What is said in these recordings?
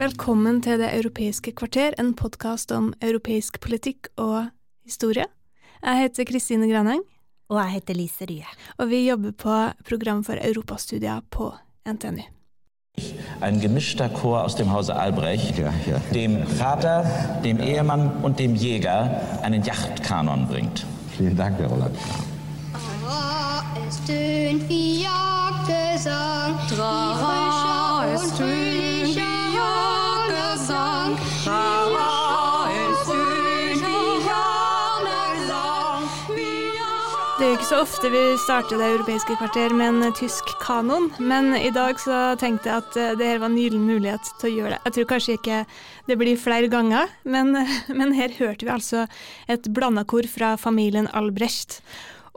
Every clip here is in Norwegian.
Velkommen til Det europeiske kvarter, en podkast om europeisk politikk og historie. Jeg heter Kristine Graneng, Og jeg heter Lise Rye. og vi jobber på program for europastudier på NTNU. Ein gemischter Chor aus dem Hause Albrecht, dem Vater, dem Ehemann und dem Jäger einen Yachtkanon bringt. Vielen Dank, Herr Roland. Tra, es tönt wie Jagdgesang. Tra, es tönt wie så ofte vi starter Det europeiske kvarter med en tysk kanon, men i dag så tenkte jeg at eh, det her var en gyllen mulighet til å gjøre det. Jeg tror kanskje ikke det blir flere ganger, men, men her hørte vi altså et blanda kor fra familien Albrecht.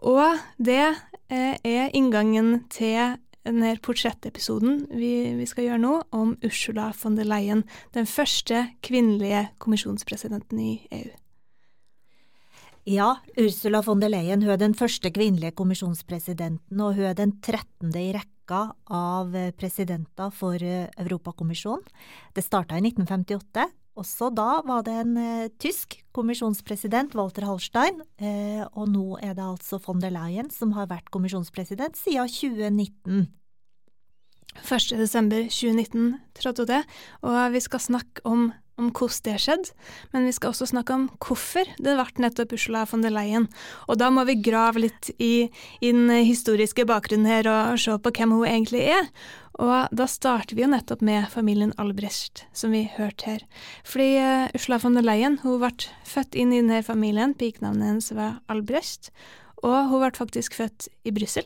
Og det eh, er inngangen til denne portrettepisoden vi, vi skal gjøre nå, om Ursula von der Leyen, den første kvinnelige kommisjonspresidenten i EU. Ja, Ursula von der Leyen hun er den første kvinnelige kommisjonspresidenten, og hun er den trettende i rekka av eh, presidenter for eh, Europakommisjonen. Det starta i 1958. Også da var det en eh, tysk kommisjonspresident, Walter Hallstein, og nå er det altså von der Leyen som har vært kommisjonspresident siden 2019. 1. desember 2019 trådte det, og vi skal snakke om, om hvordan det skjedde, men vi skal også snakke om hvorfor det ble nettopp Ursula von der Leyen. Og da må vi grave litt i, i den historiske bakgrunnen her og, se på hvem hun egentlig er. Og da starter vi jo nettopp med familien Albrecht, som vi hørte her. Fordi eh, Ursula von der Leyen hun ble født inn i denne familien, pikenavnet hennes var Albrecht, og hun ble faktisk født i Brussel.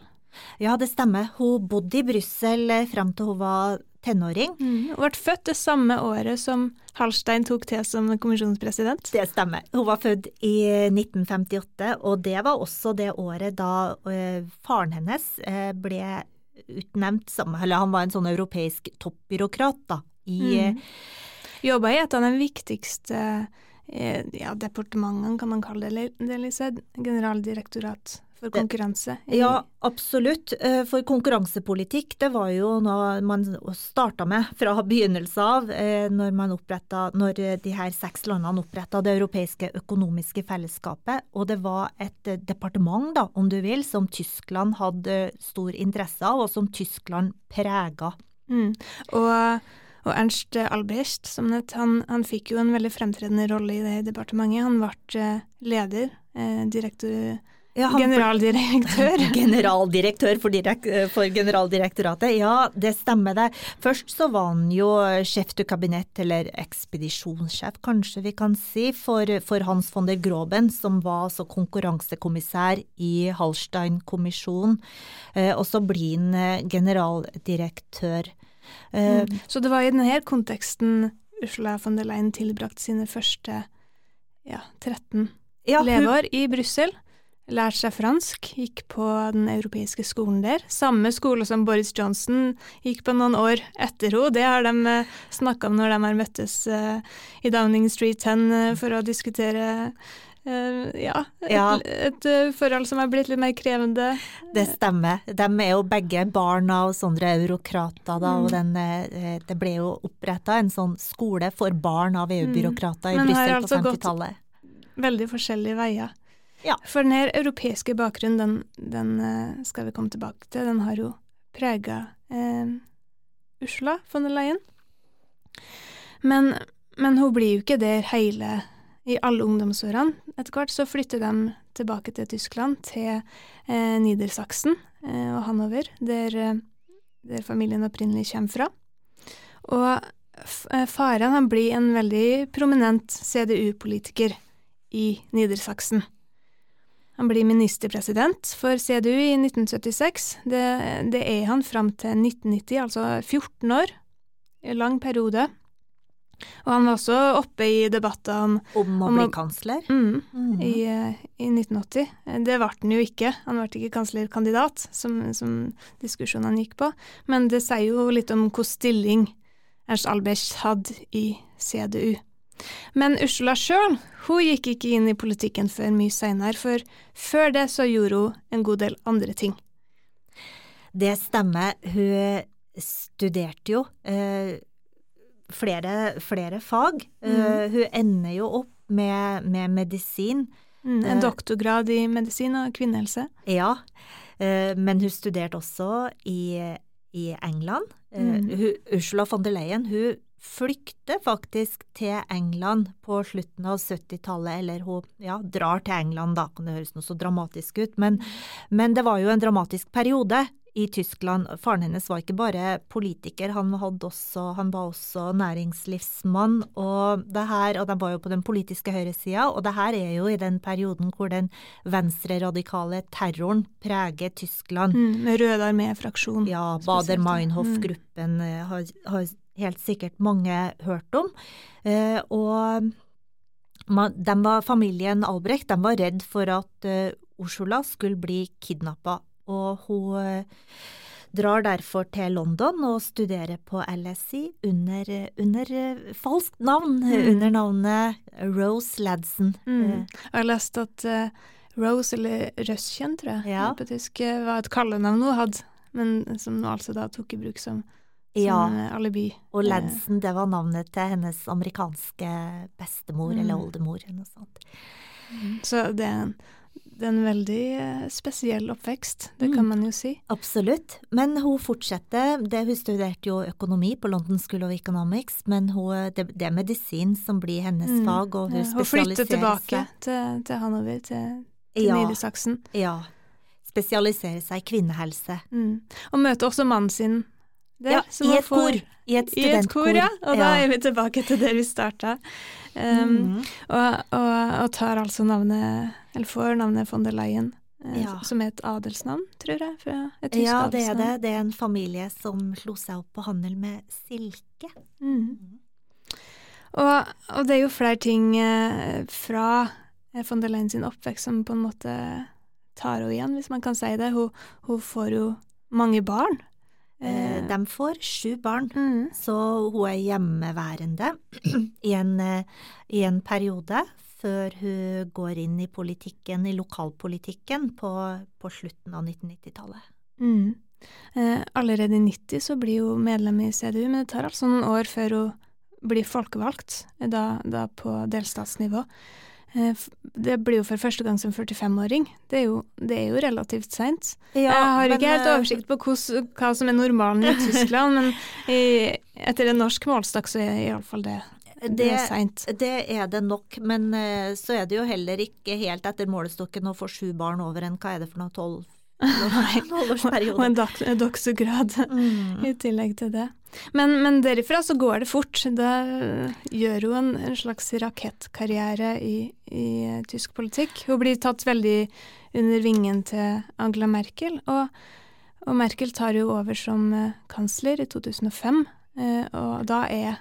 Ja, det stemmer. Hun bodde i Brussel eh, fram til hun var tenåring. Mm, Hun ble født det samme året som Hallstein tok til som kommisjonspresident. Det stemmer. Hun var født i 1958, og det var også det året da eh, faren hennes eh, ble utnevnt som Eller han var en sånn europeisk toppbyråkrat, da, i Mm. Jobba i et av de viktigste eh, ja, departementene, kan man kalle det, Lise. Generaldirektorat for konkurranse. Ja, absolutt. Eh, For konkurransepolitikk, det var jo noe man starta med fra begynnelsen av, eh, når man oppretta Når eh, de her seks landene oppretta det europeiske økonomiske fellesskapet. Og det var et departement, da, om du vil, som Tyskland hadde stor interesse av, og som Tyskland prega. Mm. Og, og Ernst Albrecht, som det, han, han fikk jo en veldig fremtredende rolle i det departementet. Han ble leder, eh, direktør, Ja, han- generaldirektør. Generaldirektør for, direk for Generaldirektoratet, ja, det stemmer det. Først så var han jo sjef du kabinett, eller ekspedisjonssjef kanskje vi kan si, for, for Hans von der Groben, som var altså konkurransekommissær i Hallstein-kommisjonen. Eh, og så blir han eh, generaldirektør. Eh, Mm. Så det var i denne konteksten Ursula von der Leyen tilbrakt sine første ja, 13 ja, hun- leveår i Brussel. Lærte seg fransk, gikk på den europeiske skolen der. Samme skole som Boris Johnson gikk på noen år etter henne. Det har de snakka om når de har møttes eh, i Downing Street 10 eh, for å diskutere eh, ja, et, Ja. et eh, forhold som har blitt litt mer krevende. Det stemmer. De er jo begge barn av sånne eurokrater, da, og Mm. den, eh, det ble jo oppretta en sånn skole for barn av EU-byråkrater i Mm. Men har Brussel på altså gått- Veldig forskjellige veier. Ja. For den her europeiske bakgrunnen, den, den eh, skal vi komme tilbake til, den har jo prega eh, Ursula von der Leyen. Men, men hun blir jo ikke der hele i alle ungdomsårene. Etter hvert så flytter de tilbake til Tyskland, til eh, Niedersachsen eh, og Hanover, der, eh, der familien opprinnelig kommer fra. Og eh, faren han blir en veldig prominent CDU-politiker i Niedersachsen. Han blir ministerpresident for CDU i 1976. Det, det er han fram til 1990, altså 14 år. En lang periode. Og han var også oppe i debatter om Om å Om bli å- kansler. mm, mm. i, eh, i 1980. Eh, Det ble han jo ikke. Han ble ikke kanslerkandidat, som, som diskusjonene gikk på. Men det sier jo litt om hvilken stilling Ernst Albrecht hadde i CDU. Men Ursula sjøl, gikk ikke inn i politikken før mye seinere, for før det så gjorde hun en god del andre ting. Det stemmer. Hun studerte jo eh, flere, flere fag. Eh, hun ender jo opp med, med medisin. Mm, en Eh. doktorgrad i medisin og kvinnehelse. Ja, uh, men hun studerte også i, i England. Mm. Uh, hun, Ursula von der Leyen hun flykter faktisk til England på slutten av 70-tallet, eller hun ja, drar til England, da kan det høres noe så dramatisk ut, men, men det var jo en dramatisk periode i Tyskland. Faren hennes var ikke bare politiker, han, også, han var også næringslivsmann, og det her, og de var jo på den politiske høyresida, og det her er jo i den perioden hvor den venstreradikale terroren preger Tyskland. Mm, med Røde armé-fraksjon. Ja, Bader-Meinhof-gruppen mm. har, har helt sikkert mange hørt om. Eh, og man, var, familien Albrecht de var redd for at eh, Ursula skulle bli kidnappa, og hun eh, drar derfor til London og studerer på LSI under, eh, under eh, falskt navn, Mm. under navnet Rose Ladson. Mm. Jeg har lest at Rose, eller Røschen, tror jeg, Ja. på tysk, var et kallenavn hun hadde, men som hun altså da tok i bruk som Ja. eh, alibi. Og Eh, Ladson, det var navnet til hennes amerikanske bestemor Mm. eller oldemor noe sånt. Så det er en, det er en veldig eh, spesiell oppvekst, det kan Mm. man jo si. Absolutt. Men hun fortsetter. Det, hun studerte jo økonomi på London School of Economics, men hun, det, det er medisin som blir hennes Mm. fag, og hun Ja, Hun flytter tilbake til, til Hanover, til, til Ja. Niedersachsen. Ja. Spesialiserer seg i kvinnehelse. Mm. Og møter også mannen sin der. Ja, i et kor. får- I et I et kor, studentkor. ja. Og da er vi tilbake til der vi starta. Um, mm. og, og, og tar altså navnet, eller får navnet von der Leyen, eh, Ja. som er et adelsnavn, tror jeg. Fra et tysk Ja, det er det. Det er en familie som slo seg opp på handel med silke. Mm. Og, og det er jo flere ting eh, fra eh, von der Leyen sin oppvekst som på en måte tar henne igjen, hvis man kan si det. Hun, hun får jo mange barn. Eh, De får sju barn, Mm. så hun er hjemmeværende i en, eh, i en periode før hun går inn i politikken, i lokalpolitikken, på, på slutten av 1990-tallet. Mm. Eh, allerede i 90 så blir hun medlem i CDU, men det tar altså noen år før hun blir folkevalgt, eh, da, da på delstatsnivå. Eh, det blir jo for første gang som 45-åring. Det, det er jo relativt seint. jeg har ikke helt oversikt på hos, hva som er normalen i Tyskland, men i, etter en norsk målestokk så er iallfall det, det, Det, er seint. det er det nok, men eh, så er det jo heller ikke helt etter målestokken å få sju barn over en hva er det for noe, Og en dok doktorgrad Mm. i tillegg til det. Men, men derifra så går det fort. Da gjør hun en, en slags rakettkarriere i, i eh, tysk politikk. Hun blir tatt veldig under vingen til Angela Merkel, og, og Merkel tar jo over som eh, kansler i 2005, eh, og da er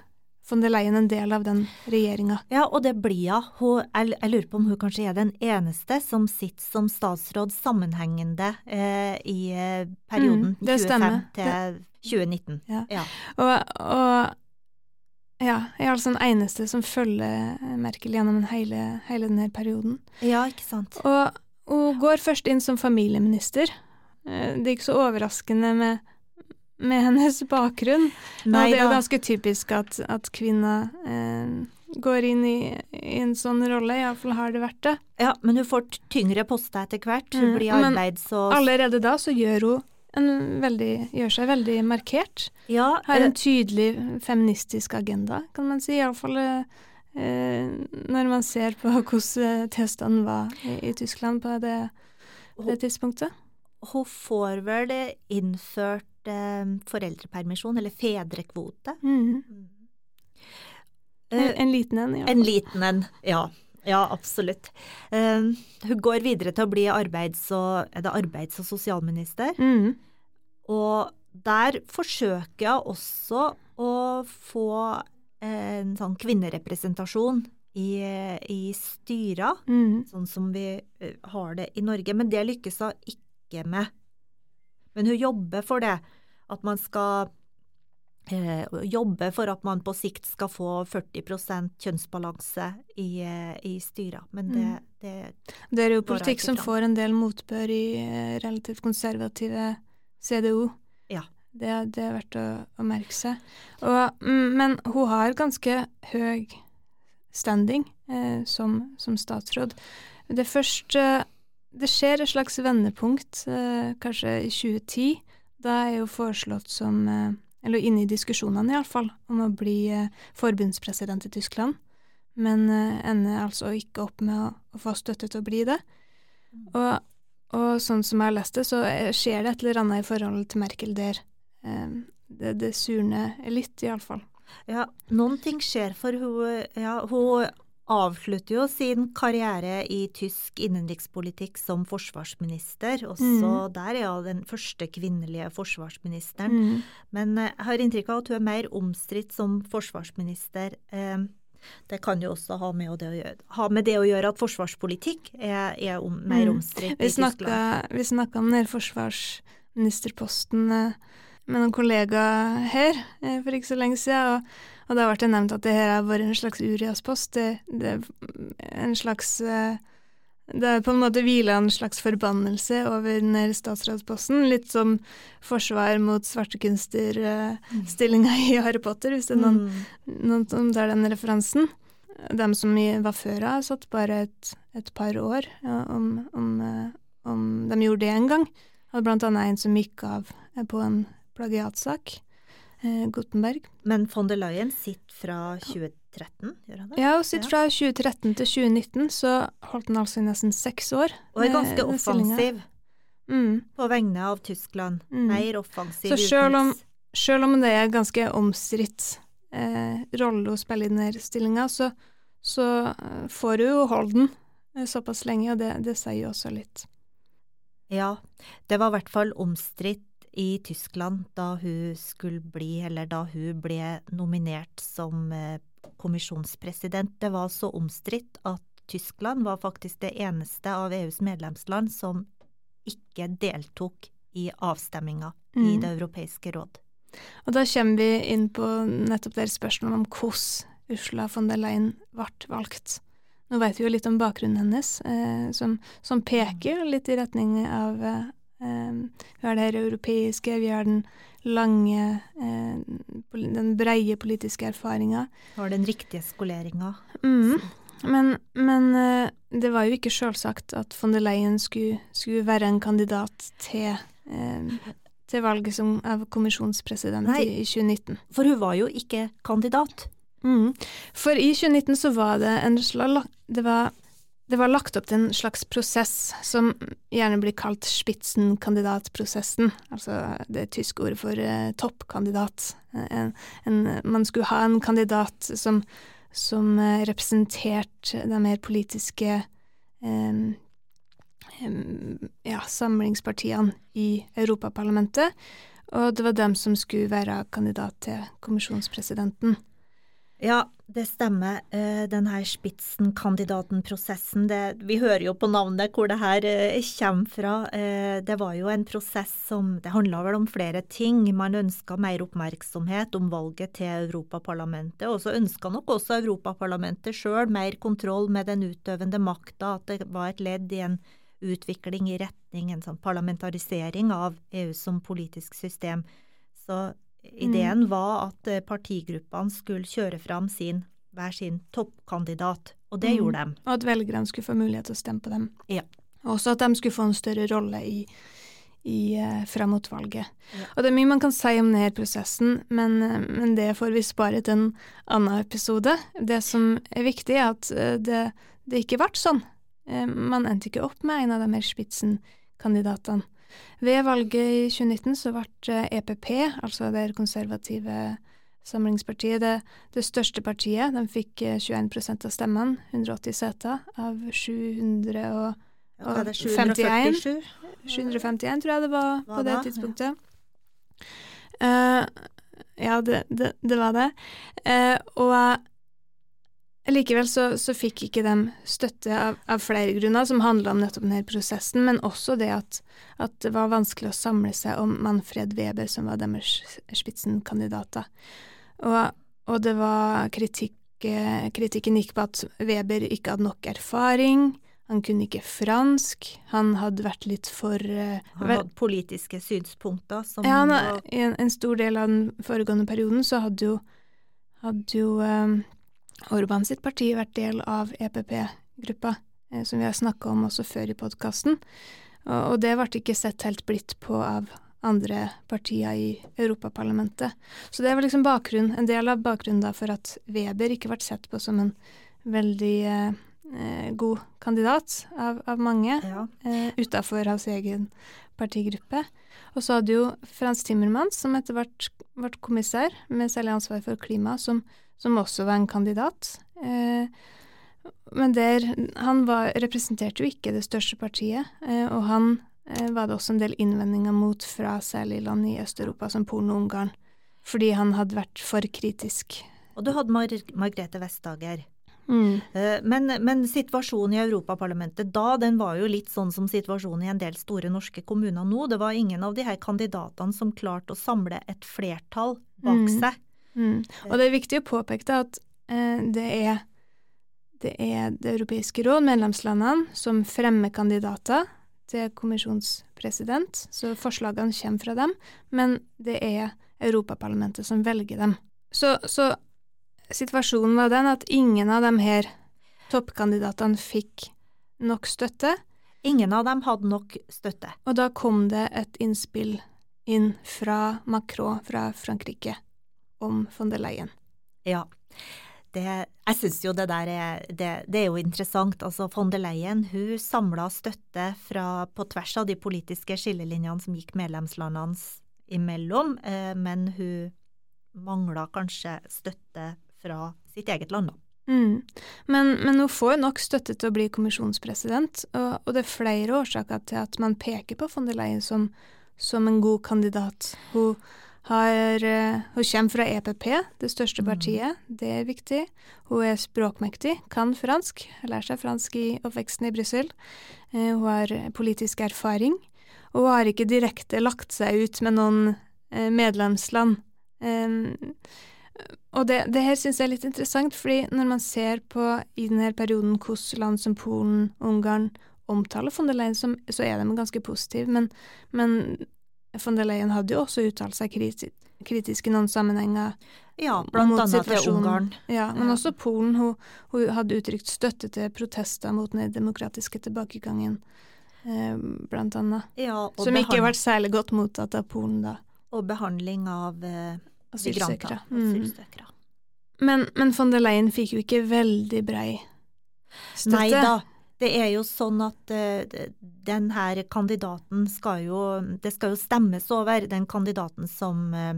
von der Leyen en del av den regjeringa. Ja, og det blir hun. hun jeg, jeg lurer på om hun kanskje er den eneste som sitter som statsråd sammenhengende eh, i eh, perioden Mm, det 25 stemmer. til 2019. Ja. Ja. Og, og ja, jeg er altså den eneste som følger Merkel gjennom hele, hele denne perioden. ja, ikke sant. Og hun går først inn som familieminister. Eh, Det er ikke så overraskende med, med hennes bakgrunn. Nei og det er jo ganske typisk at, at kvinner eh, går inn i, i en sånn rolle, iallfall har det vært det. Ja, men hun får tyngre poster etter hvert. Hun Mm, blir arbeids- og Allerede da så gjør hun en veldig, gjør seg veldig markert. ja, Har eh, en tydelig feministisk agenda, kan man si. Iallfall eh, når man ser på hvordan tilstanden var i, i Tyskland på det, det tidspunktet. Hun får vel innført eh, foreldrepermisjon, eller fedrekvote. Mm. En, en liten en, ja. En liten en, ja. Ja, absolutt. Uh, hun går videre til å bli arbeids- og, det arbeids- og sosialminister. Mm. Og der forsøker jeg også å få en sånn kvinnerepresentasjon i, i styra, Mm. sånn som vi eh, har det i Norge. Men det lykkes hun ikke med. Men hun jobber for det, at man skal eh, jobbe for at man på sikt skal få 40% kjønnsbalanse i, eh, i styra. Men det, Mm. det Det er jo politikk som får en del motbør i eh, relativt konservative CDO. Ja. Det, det er verdt å, å merke seg. Og, mm, men hun har ganske høy standing eh, som, som statsråd. Det første Det skjer et slags vendepunkt, eh, kanskje i 2010. Da er hun foreslått som eh, Eller inne i diskusjonene, iallfall, om å bli eh, forbundspresident i Tyskland. Men ender altså ikke opp med å, å få støtte til å bli det. Og, og sånn som jeg har lest det, så skjer det et eller annet i forhold til Merkel der. Det, det surner litt, iallfall. Ja, noen ting skjer, for hun, ja, hun avslutter jo sin karriere i tysk innenrikspolitikk som forsvarsminister. Og så Mm. der er hun den første kvinnelige forsvarsministeren. Mm. Men eh, jeg har inntrykk av at hun er mer omstridt som forsvarsminister. Eh, Det kan jo også ha med, det å gjøre, ha med det å gjøre at forsvarspolitikk er, er om, mer Mm. omstridt mm. i Tyskland. vi snakka om den forsvarsministerposten eh, med noen kollegaer her for ikke så lenge siden, og, og da ble det nevnt at det her har vært en slags Urias-post. Det, det er en slags eh, Det er på en måte hvila en slags forbannelse over den her statsrådsposten. Litt som forsvar mot svartekunster-stillinga i Harry Potter, hvis det er noen Mm. noen som tar den referansen. De som i- var før har satt bare et, et par år, ja, om, om, eh, om de gjorde det en gang. Hadde blant annet en som gikk av eh, på en plagiatsak, Gutenberg. Men von der Leyen sitter fra 2013, gjør han det? Ja, og sitter fra 2013 til 2019, så holdt han altså i nesten seks år. Og er ganske offensiv Mm. på vegne av Tyskland. Mm. Mer offensiv Så selv om, utenriks- selv om det er ganske omstridt eh, rolle å spille i denne stillinga, så, så eh, får hun jo holde den eh, såpass lenge, og det, det sier jo også litt. Ja, det var i hvert fall omstridt i Tyskland da hun skulle bli, eller da hun ble nominert som eh, kommisjonspresident. Det var så omstridt at Tyskland var faktisk det eneste av EUs medlemsland som ikke deltok i avstemminga i Mm. Det europeiske råd. Og da kommer vi inn på nettopp deres spørsmål om hvordan Ursula von der Leyen ble valgt. Nå vet vi jo litt om bakgrunnen hennes, eh, som, som peker litt i retning av eh, Vi har det her europeiske, vi har den lange, eh, den breie politiske erfaringa. Var den riktige skoleringa? Mm. Men, men eh, det var jo ikke selvsagt at von der Leyen skulle, skulle være en kandidat til, eh, til valget som, av kommisjonspresident Nei. i, i 2019. For hun var jo ikke kandidat. Mm. For i 2019 så var det en det var, det var lagt opp til en slags prosess som gjerne blir kalt Spitzenkandidatprosessen, altså det tyske ordet for eh, toppkandidat. En, en, man skulle ha en kandidat som, som eh, representerte de mer politiske eh, ja, samlingspartiene i Europaparlamentet, og det var dem som skulle være kandidat til kommisjonspresidenten. Ja, det stemmer. Eh, Den her Spitzenkandidaten-prosessen, vi hører jo på navnet hvor det her eh, kommer fra. Eh, Det var jo en prosess som Det handla vel om flere ting. Man ønska mer oppmerksomhet om valget til Europaparlamentet, og så ønska nok også Europaparlamentet sjøl mer kontroll med den utøvende makta, at det var et ledd i en utvikling i retning en sånn parlamentarisering av EU som politisk system. Så ideen var at eh, partigruppene skulle kjøre fram sin, hver sin toppkandidat, og det Mm. gjorde de. Og at velgerne skulle få mulighet til å stemme på dem. Ja. Og også at de skulle få en større rolle i, i eh, fram mot valget. Ja. Og det er mye man kan si om denne prosessen, men, eh, men det får vi spare til en annen episode. Det som er viktig, er at det, det ikke ble sånn. Man endte ikke opp med en av de mer spitsenkandidatene. Ved valget i 2019 så ble eh, EPP, altså det konservative Samlingspartiet, det, det største partiet. De fikk eh, 21% av stemmene, 180 seter av 751. Ja, hva er det, 51. 747? 751, tror jeg det var på det tidspunktet. Uh, ja, det, det, det var det. Uh, og eh, likevel så, så fikk ikke de støtte av, av flere grunner, som handla om nettopp denne prosessen, men også det at, at det var vanskelig å samle seg om Manfred Weber, som var deres spitsenkandidater. Og, og det var kritikk eh, Kritikken gikk på at Weber ikke hadde nok erfaring, han kunne ikke fransk, han hadde vært litt for uh, Han hadde politiske synspunkter som ja, han, en, en stor del av den foregående perioden så hadde jo, hadde jo um, Orban sitt parti vært del av EPP-gruppa, eh, som vi har snakka om også før i podkasten, og, det ble ikke sett helt blidt på av andre partier i Europaparlamentet. Så det var liksom bakgrunn, en del av bakgrunnen for at Weber ikke ble sett på som en veldig eh, eh, god kandidat av, av mange ja. eh, utafor hans egen partigruppe. Og så hadde jo Frans Timmermans, som etter hvert ble kommissær med særlig ansvar for klima, som, som også var en kandidat. Eh, men der Han var, representerte jo ikke det største partiet, eh, og han eh, var det også en del innvendinger mot fra særlig land i Øst-Europa, som Polen og Ungarn, fordi han hadde vært for kritisk. Og du hadde Mar Margrethe Vestager. Mm. Men, men situasjonen i Europaparlamentet da, den var jo litt sånn som situasjonen i en del store norske kommuner nå. Det var ingen av de her kandidatene som klarte å samle et flertall bak Mm. seg. Mm. Og det er viktig å påpeke da at eh, det, er, det er Det europeiske råd, medlemslandene, som fremmer kandidater til kommisjonspresident, så forslagene kommer fra dem, men det er Europaparlamentet som velger dem. Så, så situasjonen var den at ingen av de her toppkandidatene fikk nok støtte, Ingen av dem hadde nok støtte. og da kom det et innspill inn fra Macron fra Frankrike om von der Leyen. Ja. Det, jeg syns jo det der er det, det er jo interessant. Altså von der Leyen hun samla støtte fra, på tvers av de politiske skillelinjene som gikk medlemslandene imellom, eh, men hun mangla kanskje støtte fra sitt eget land, da. Mm. Men, men hun får jo nok støtte til å bli kommisjonspresident, og, og det er flere årsaker til at man peker på von der Leyen som, som en god kandidat. Hun, har, eh, hun kommer fra EPP, det største partiet, det er viktig. Hun er språkmektig, kan fransk, har lært seg fransk i oppveksten i Brussel. Eh, Hun har politisk erfaring, og hun har ikke direkte lagt seg ut med noen eh, medlemsland. Og det, det her syns jeg er litt interessant, fordi når man ser på i denne perioden hvordan land som Polen, Ungarn omtaler von der Leyen, som, så er de ganske positive, men, men von der Leyen hadde jo også uttalt seg kritisk, kritisk i noen sammenhenger. Ja, blant mot annet til. Ungarn. Ja, men også Polen. Hun, hun hadde uttrykt støtte til protester mot den demokratiske tilbakegangen, eh, blant annet. Ja, Som ikke har vært særlig godt mottatt av Polen, da. og behandling av eh, Asylsøkere. Mm. Men, men von der Leyen fikk jo ikke veldig brei støtte. Nei da. Det er jo sånn at uh, den her kandidaten skal jo Det skal jo stemmes over, den kandidaten som, uh,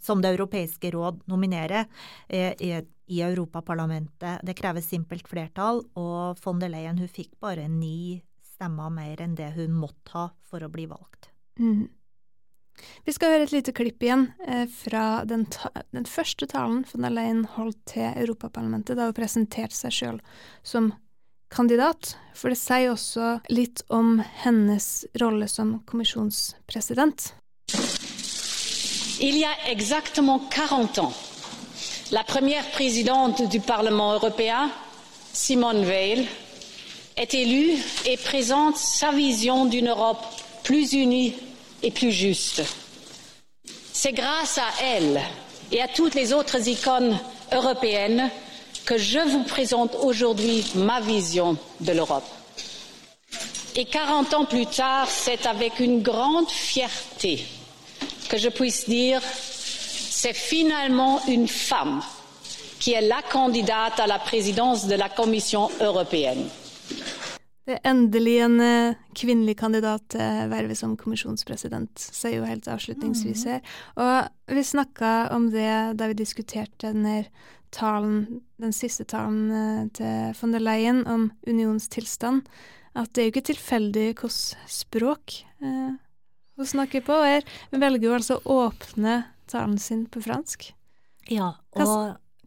som Det europeiske råd nominerer uh, i, i Europaparlamentet. Det krever simpelt flertall, og von der Leyen hun fikk bare ni stemmer mer enn det hun måtte ha for å bli valgt. Mm. Vi skal høre et lite klipp igjen eh, fra den, ta den første talen von der Leyen holdt til Europaparlamentet, da hun presenterte seg sjøl som kandidat. For det. Il y a exactement 40 ans, la première présidente du Parlement européen, Simone Veil, est élue et présente sa vision d'une Europe plus unie et plus juste. C'est grâce à elle et à toutes les autres icônes européennes que je vous présente aujourd'hui ma vision de l'Europe. Et 40 ans plus tard, c'est avec une grande fierté que je puisse dire c'est finalement une femme qui est la candidate à la présidence de la Commission européenne. Det er endelig en eh, kvinnelig kandidat til vervet som kommisjonspresident, sier jo helt avslutningsvis her. Og vi snakka om det da vi diskuterte denne talen, den siste talen eh, til von der Leyen om unionens tilstand, at det er jo ikke tilfeldig hvilket språk eh, hun snakker på. Her. Hun velger jo altså å åpne talen sin på fransk. Ja, og Hva,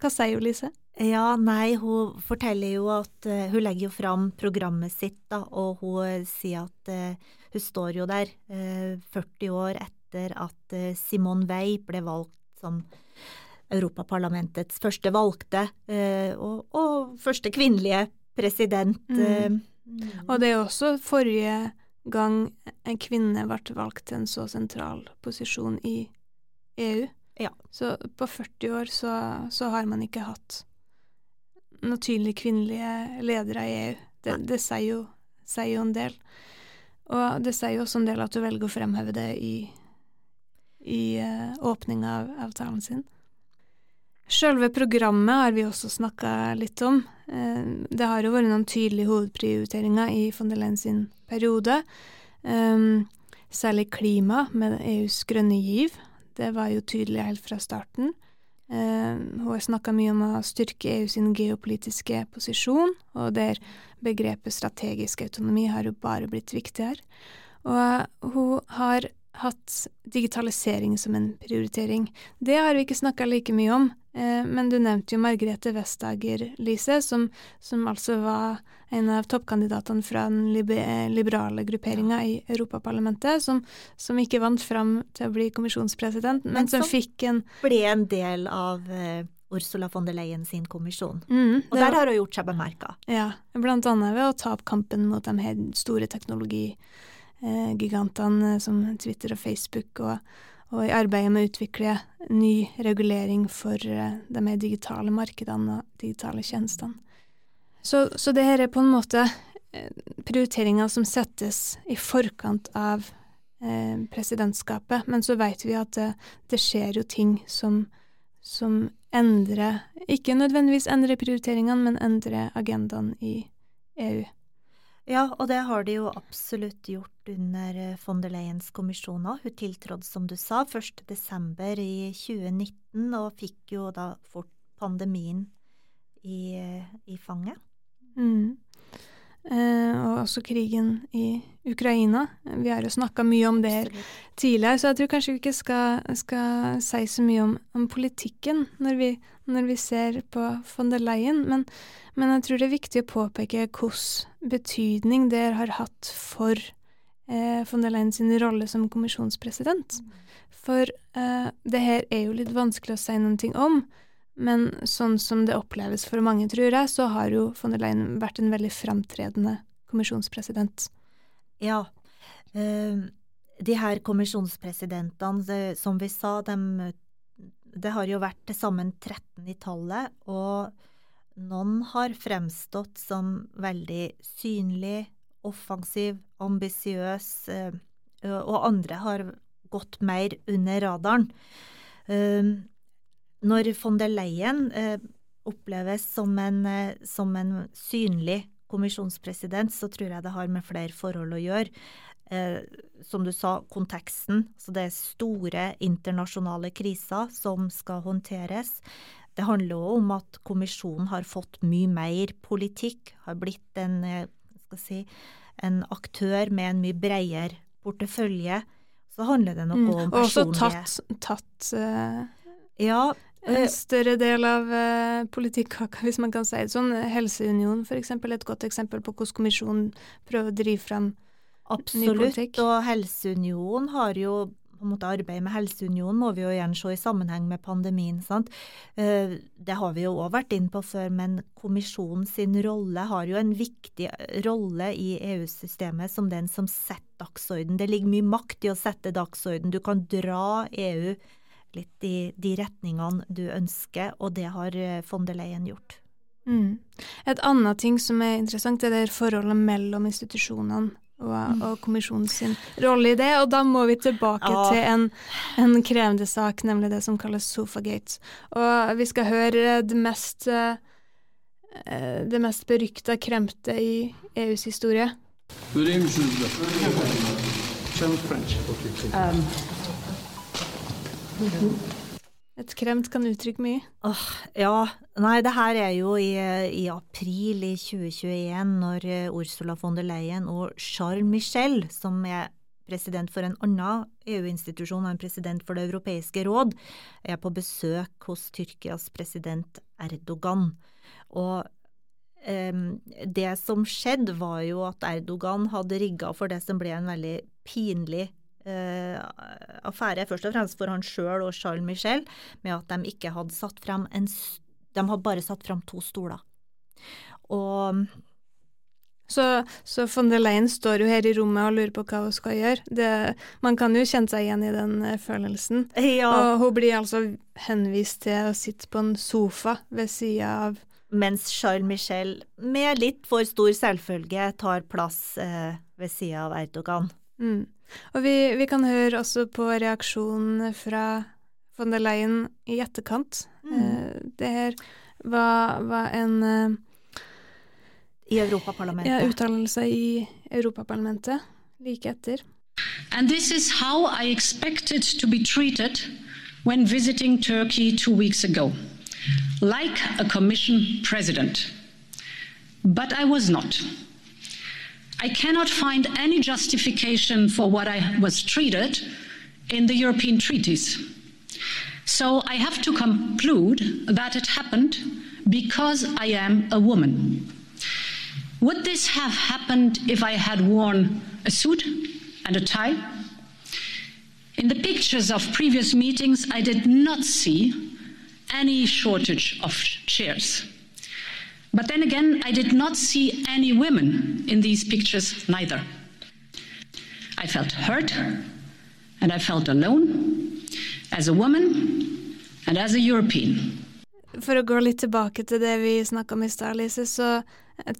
hva sier hun, Lise? Ja, nei, hun forteller jo at uh, Hun legger jo fram programmet sitt, da, og hun eh, sier at uh, hun står jo der uh, 40 år etter at eh, Simone Weil ble valgt som Europaparlamentets første valgte, eh, og, og første kvinnelige president. Mm. Og det er jo også forrige gang en kvinne ble valgt til en så sentral posisjon i EU. Ja. Så på 40 år så, så har man ikke hatt tydelige kvinnelige ledere i EU. Det, det sier, jo, sier jo en del. Og det sier jo også en del at du velger å fremheve det i, i uh, åpninga av, avtalen sin. Selve programmet har vi også snakka litt om. Eh, Det har jo vært noen tydelige hovedprioriteringer i von der Leyen sin periode. Um, særlig klima med EUs grønne giv. Det var jo tydelig helt fra starten. Eh, hun har snakka mye om å styrke EU sin geopolitiske posisjon, og der begrepet strategisk autonomi har jo bare blitt viktigere. Og hun har hatt digitalisering som en prioritering. Det har vi ikke snakka like mye om, men du nevnte jo Margrethe Vestager, Lise, som, som altså var en av toppkandidatene fra den eh, liberale grupperinga i Europaparlamentet, som, som ikke vant fram til å bli kommisjonspresident, men, Men som som- fikk en ble en del av eh, Ursula von der Leyen sin kommisjon. Mm, Og der var- har hun gjort seg bemerka. Ja, blant annet ved å ta opp kampen mot de store teknologigigantene som Twitter og Facebook, og, og i arbeidet med å utvikle ny regulering for eh, de mer digitale markedene og digitale tjenestene. Så, så det her er på en måte eh, prioriteringer som settes i forkant av eh, presidentskapet, men så vet vi at det, det skjer jo ting som, som endrer Ikke nødvendigvis endrer prioriteringene, men endrer agendaen i EU. Ja, og det har de jo absolutt gjort under eh, von der Leyens kommisjoner. Hun tiltrådte, som du sa, 1. desember i 2019, og fikk jo da fort pandemien i, eh, i fanget. Mm. Eh, og også krigen i Ukraina. Vi har jo snakka mye om det her tidligere, så jeg tror kanskje vi ikke skal, skal si så mye om, om politikken når vi, når vi ser på von der Leyen, men, men jeg tror det er viktig å påpeke hvilken betydning det har hatt for eh, von der Leyen sin rolle som kommisjonspresident. For eh, det her er jo litt vanskelig å si ting om, men sånn som det oppleves for mange, tror jeg, så har jo von der Leyen vært en veldig framtredende kommisjonspresident. Ja. eh, de her kommisjonspresidentene, som vi sa, de, det har jo vært til sammen 13 i tallet, og noen har fremstått som veldig synlig, offensiv, ambisiøs, eh, og andre har gått mer under radaren. Eh, Når von der Leyen eh, oppleves som en, eh, som en synlig kommisjonspresident, så tror jeg det har med flere forhold å gjøre. Eh, som du sa, konteksten. Så det er store internasjonale kriser som skal håndteres. Det handler òg om at kommisjonen har fått mye mer politikk, har blitt en, eh, skal si, en aktør med en mye bredere portefølje. Så handler det noe Mm. om Og også personlige tatt, tatt uh, Ja, en eh, større del av uh, politikkaka, hvis man kan si det sånn. Helseunion, for eksempel, er et godt eksempel på hvordan kommisjonen prøver å drive frem ny politikk. Absolutt, og Helseunionen har jo på en måte Arbeidet med Helseunionen må vi jo igjen se i sammenheng med pandemien. sant? Eh, Det har vi jo òg vært inn på før, men kommisjonen sin rolle har jo en viktig rolle i EU-systemet som den som setter dagsorden. Det ligger mye makt i å sette dagsorden. Du kan dra EU litt i de retningene du ønsker, og det har Fondeleien von der Leyen gjort. Mm. Et annet ting som er interessant, er det forholdet mellom institusjonene og, og kommisjonens rolle i det, og da må vi tilbake Ja. til en, en krevende sak, nemlig det som kalles Sofagate. Og vi skal høre det mest eh, eh, det mest berykta kremte i EUs historie. Um, Et kremt kan uttrykke mye. Åh, ja. Nei, det her er jo i, i april i 2021, når eh, Ursula von der Leyen og Charles Michel, som er president for en annen EU-institusjon og en president for Det europeiske råd, er på besøk hos Tyrkias president Erdogan. Og um, det som skjedde, var jo at Erdogan hadde rigga for det som ble en veldig pinlig uh, affære, først og fremst for han sjøl og Charles Michel, med at de ikke hadde satt frem en De hadde bare satt frem to stoler. Og så, så, von der Leyen står jo her i rommet og lurer på hva hun skal gjøre. Det, man kan jo kjenne seg igjen i den uh, følelsen. Ja. Og hun blir altså henvist til å sitte på en sofa ved sida av Mens Charles Michel med litt for stor selvfølge tar plass eh, ved sida av Erdogan. Mm. Og vi, vi, kan høre også på reaksjonen fra von der Leyen i etterkant. Mm. Uh, det her var, var en i Europaparlamentet. Ja, uttalelse i Europaparlamentet like etter. And this is how I expected to be treated when visiting Turkey two weeks ago, like a Commission president. But I was not. I cannot find any justification for what I was treated in the European treaties. So I have to conclude that it happened because I am a woman. Would this have happened if I had worn a suit and a tie? In the pictures of previous meetings, I did not see any shortage of chairs. But then again, I did not see any women in these pictures neither. I felt hurt and I felt alone as a woman and as a European. For å gå litt tilbake til det vi snakka om i stad, Lise, så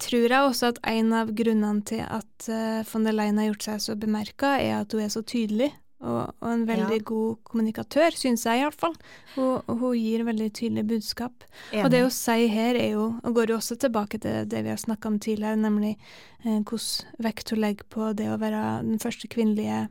tror jeg også at en av grunnene til at uh, von der Leyen har gjort seg så bemerka, er at hun er så tydelig. Og, og en veldig ja. god kommunikatør, syns jeg iallfall. Hun, hun gir veldig tydelig budskap. Enig. Og det hun sier her, er jo, og går jo også tilbake til det vi har snakka om tidligere, nemlig eh, hvordan vekt hun legger på det å være den første kvinnelige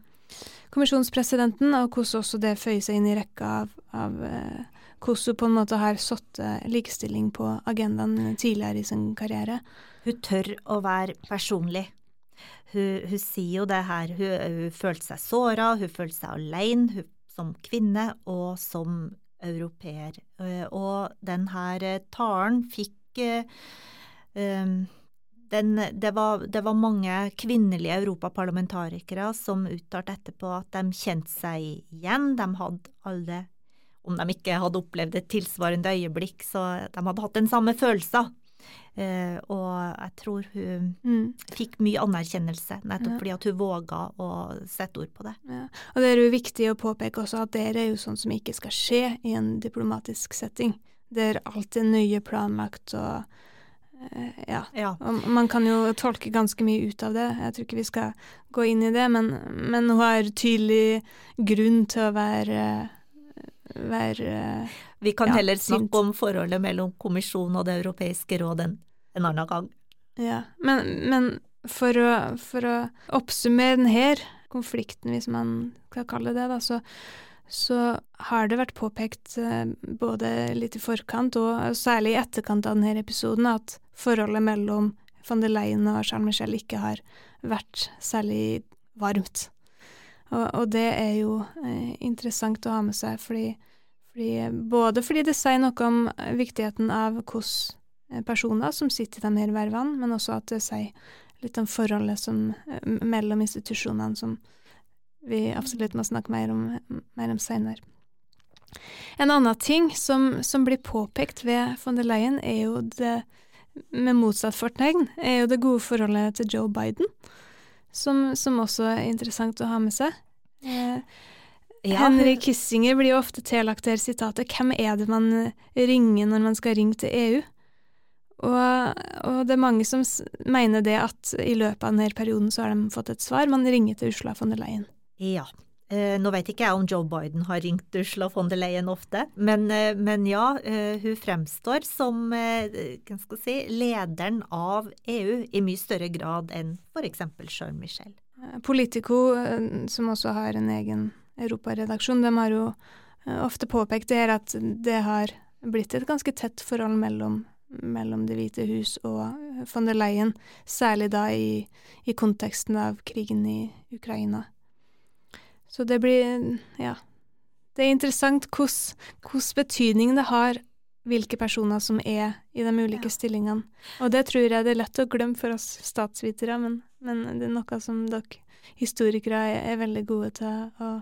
kommisjonspresidenten, og hvordan også det føyer seg inn i rekka av, av eh, hvordan hun på en måte har satt likestilling på agendaen tidligere i sin karriere. Hun tør å være personlig. Hun, hun sier jo det her, hun, hun følte seg såra, hun følte seg alene som kvinne og som europeer. Eh, og den her eh, talen fikk um, den, det, var, det, var, mange kvinnelige europaparlamentarikere som uttalte etterpå at de kjente seg igjen. De hadde alle om de ikke hadde opplevd et tilsvarende øyeblikk, så de hadde hatt den samme følelsen. Eh, og jeg tror hun mm. fikk mye anerkjennelse, nettopp ja. fordi at hun våga å sette ord på det. Ja. Og det er jo viktig å påpeke også at det er jo sånn som ikke skal skje i en diplomatisk setting. Det er alltid nøye planlagt og uh, ja. ja. Og man kan jo tolke ganske mye ut av det. Jeg tror ikke vi skal gå inn i det, men, men hun har tydelig grunn til å være være Vi kan ja, heller snakke om forholdet mellom kommisjonen og Det europeiske råd en, en annen gang. Ja, men, men for, å, for, å, oppsummere denne konflikten, hvis man skal kalle det det, så, så har det vært påpekt eh, både litt i forkant og særlig i etterkant av denne episoden at forholdet mellom van der Leyen og Charles Michel ikke har vært særlig varmt. Og, og det er jo eh, interessant å ha med seg, fordi, fordi, både fordi det sier noe om viktigheten av hvilke eh, personer som sitter i de her vervene, men også at det sier litt om forholdet som, eh, mellom institusjonene som vi absolutt må snakke mer om, om senere. En annen ting som, som, blir påpekt ved von der Leyen, er jo det, med motsatt fortegn, er jo det gode forholdet til Joe Biden som, som også er interessant å ha med seg. Eh, ja, Henry Kissinger blir jo ofte tillagt det sitatet 'Hvem er det man ringer når man skal ringe til EU?' Og, og, det er mange som mener det at i løpet av denne perioden så har de fått et svar. Man ringer til Ursula von der Leyen. Ja, Eh, nå vet ikke jeg om Joe Biden har ringt Ursula von der Leyen ofte, men, eh, men ja, eh, hun fremstår som si, lederen av EU i mye større grad enn f.eks. Charles Michel. Politico, som også har en egen europaredaksjon, de har jo ofte påpekt det her at det har blitt et ganske tett forhold mellom, mellom Det hvite hus og von der Leyen, særlig da i, i konteksten av krigen i Ukraina. Så det blir Ja. Det er interessant hvilken betydning det har hvilke personer som er i de ulike ja. stillingene. Og det tror jeg det er lett å glemme for oss statsvitere, men, men det er noe som dere historikere er, er veldig gode til å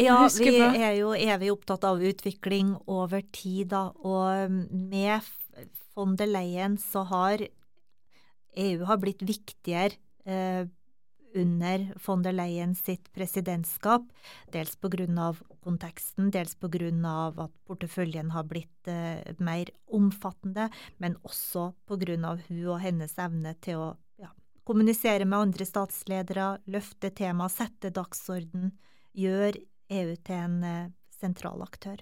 ja, vi er jo evig opptatt av utvikling over tid, da. Og med von der Leyen så har EU har blitt viktigere eh, under von der Leyen sitt presidentskap, dels av konteksten, dels av at porteføljen har blitt eh, mer omfattende, men også av hun og hennes evne til å ja, kommunisere med andre statsledere, løfte tema, sette dagsorden, gjør EU til en eh, sentral aktør.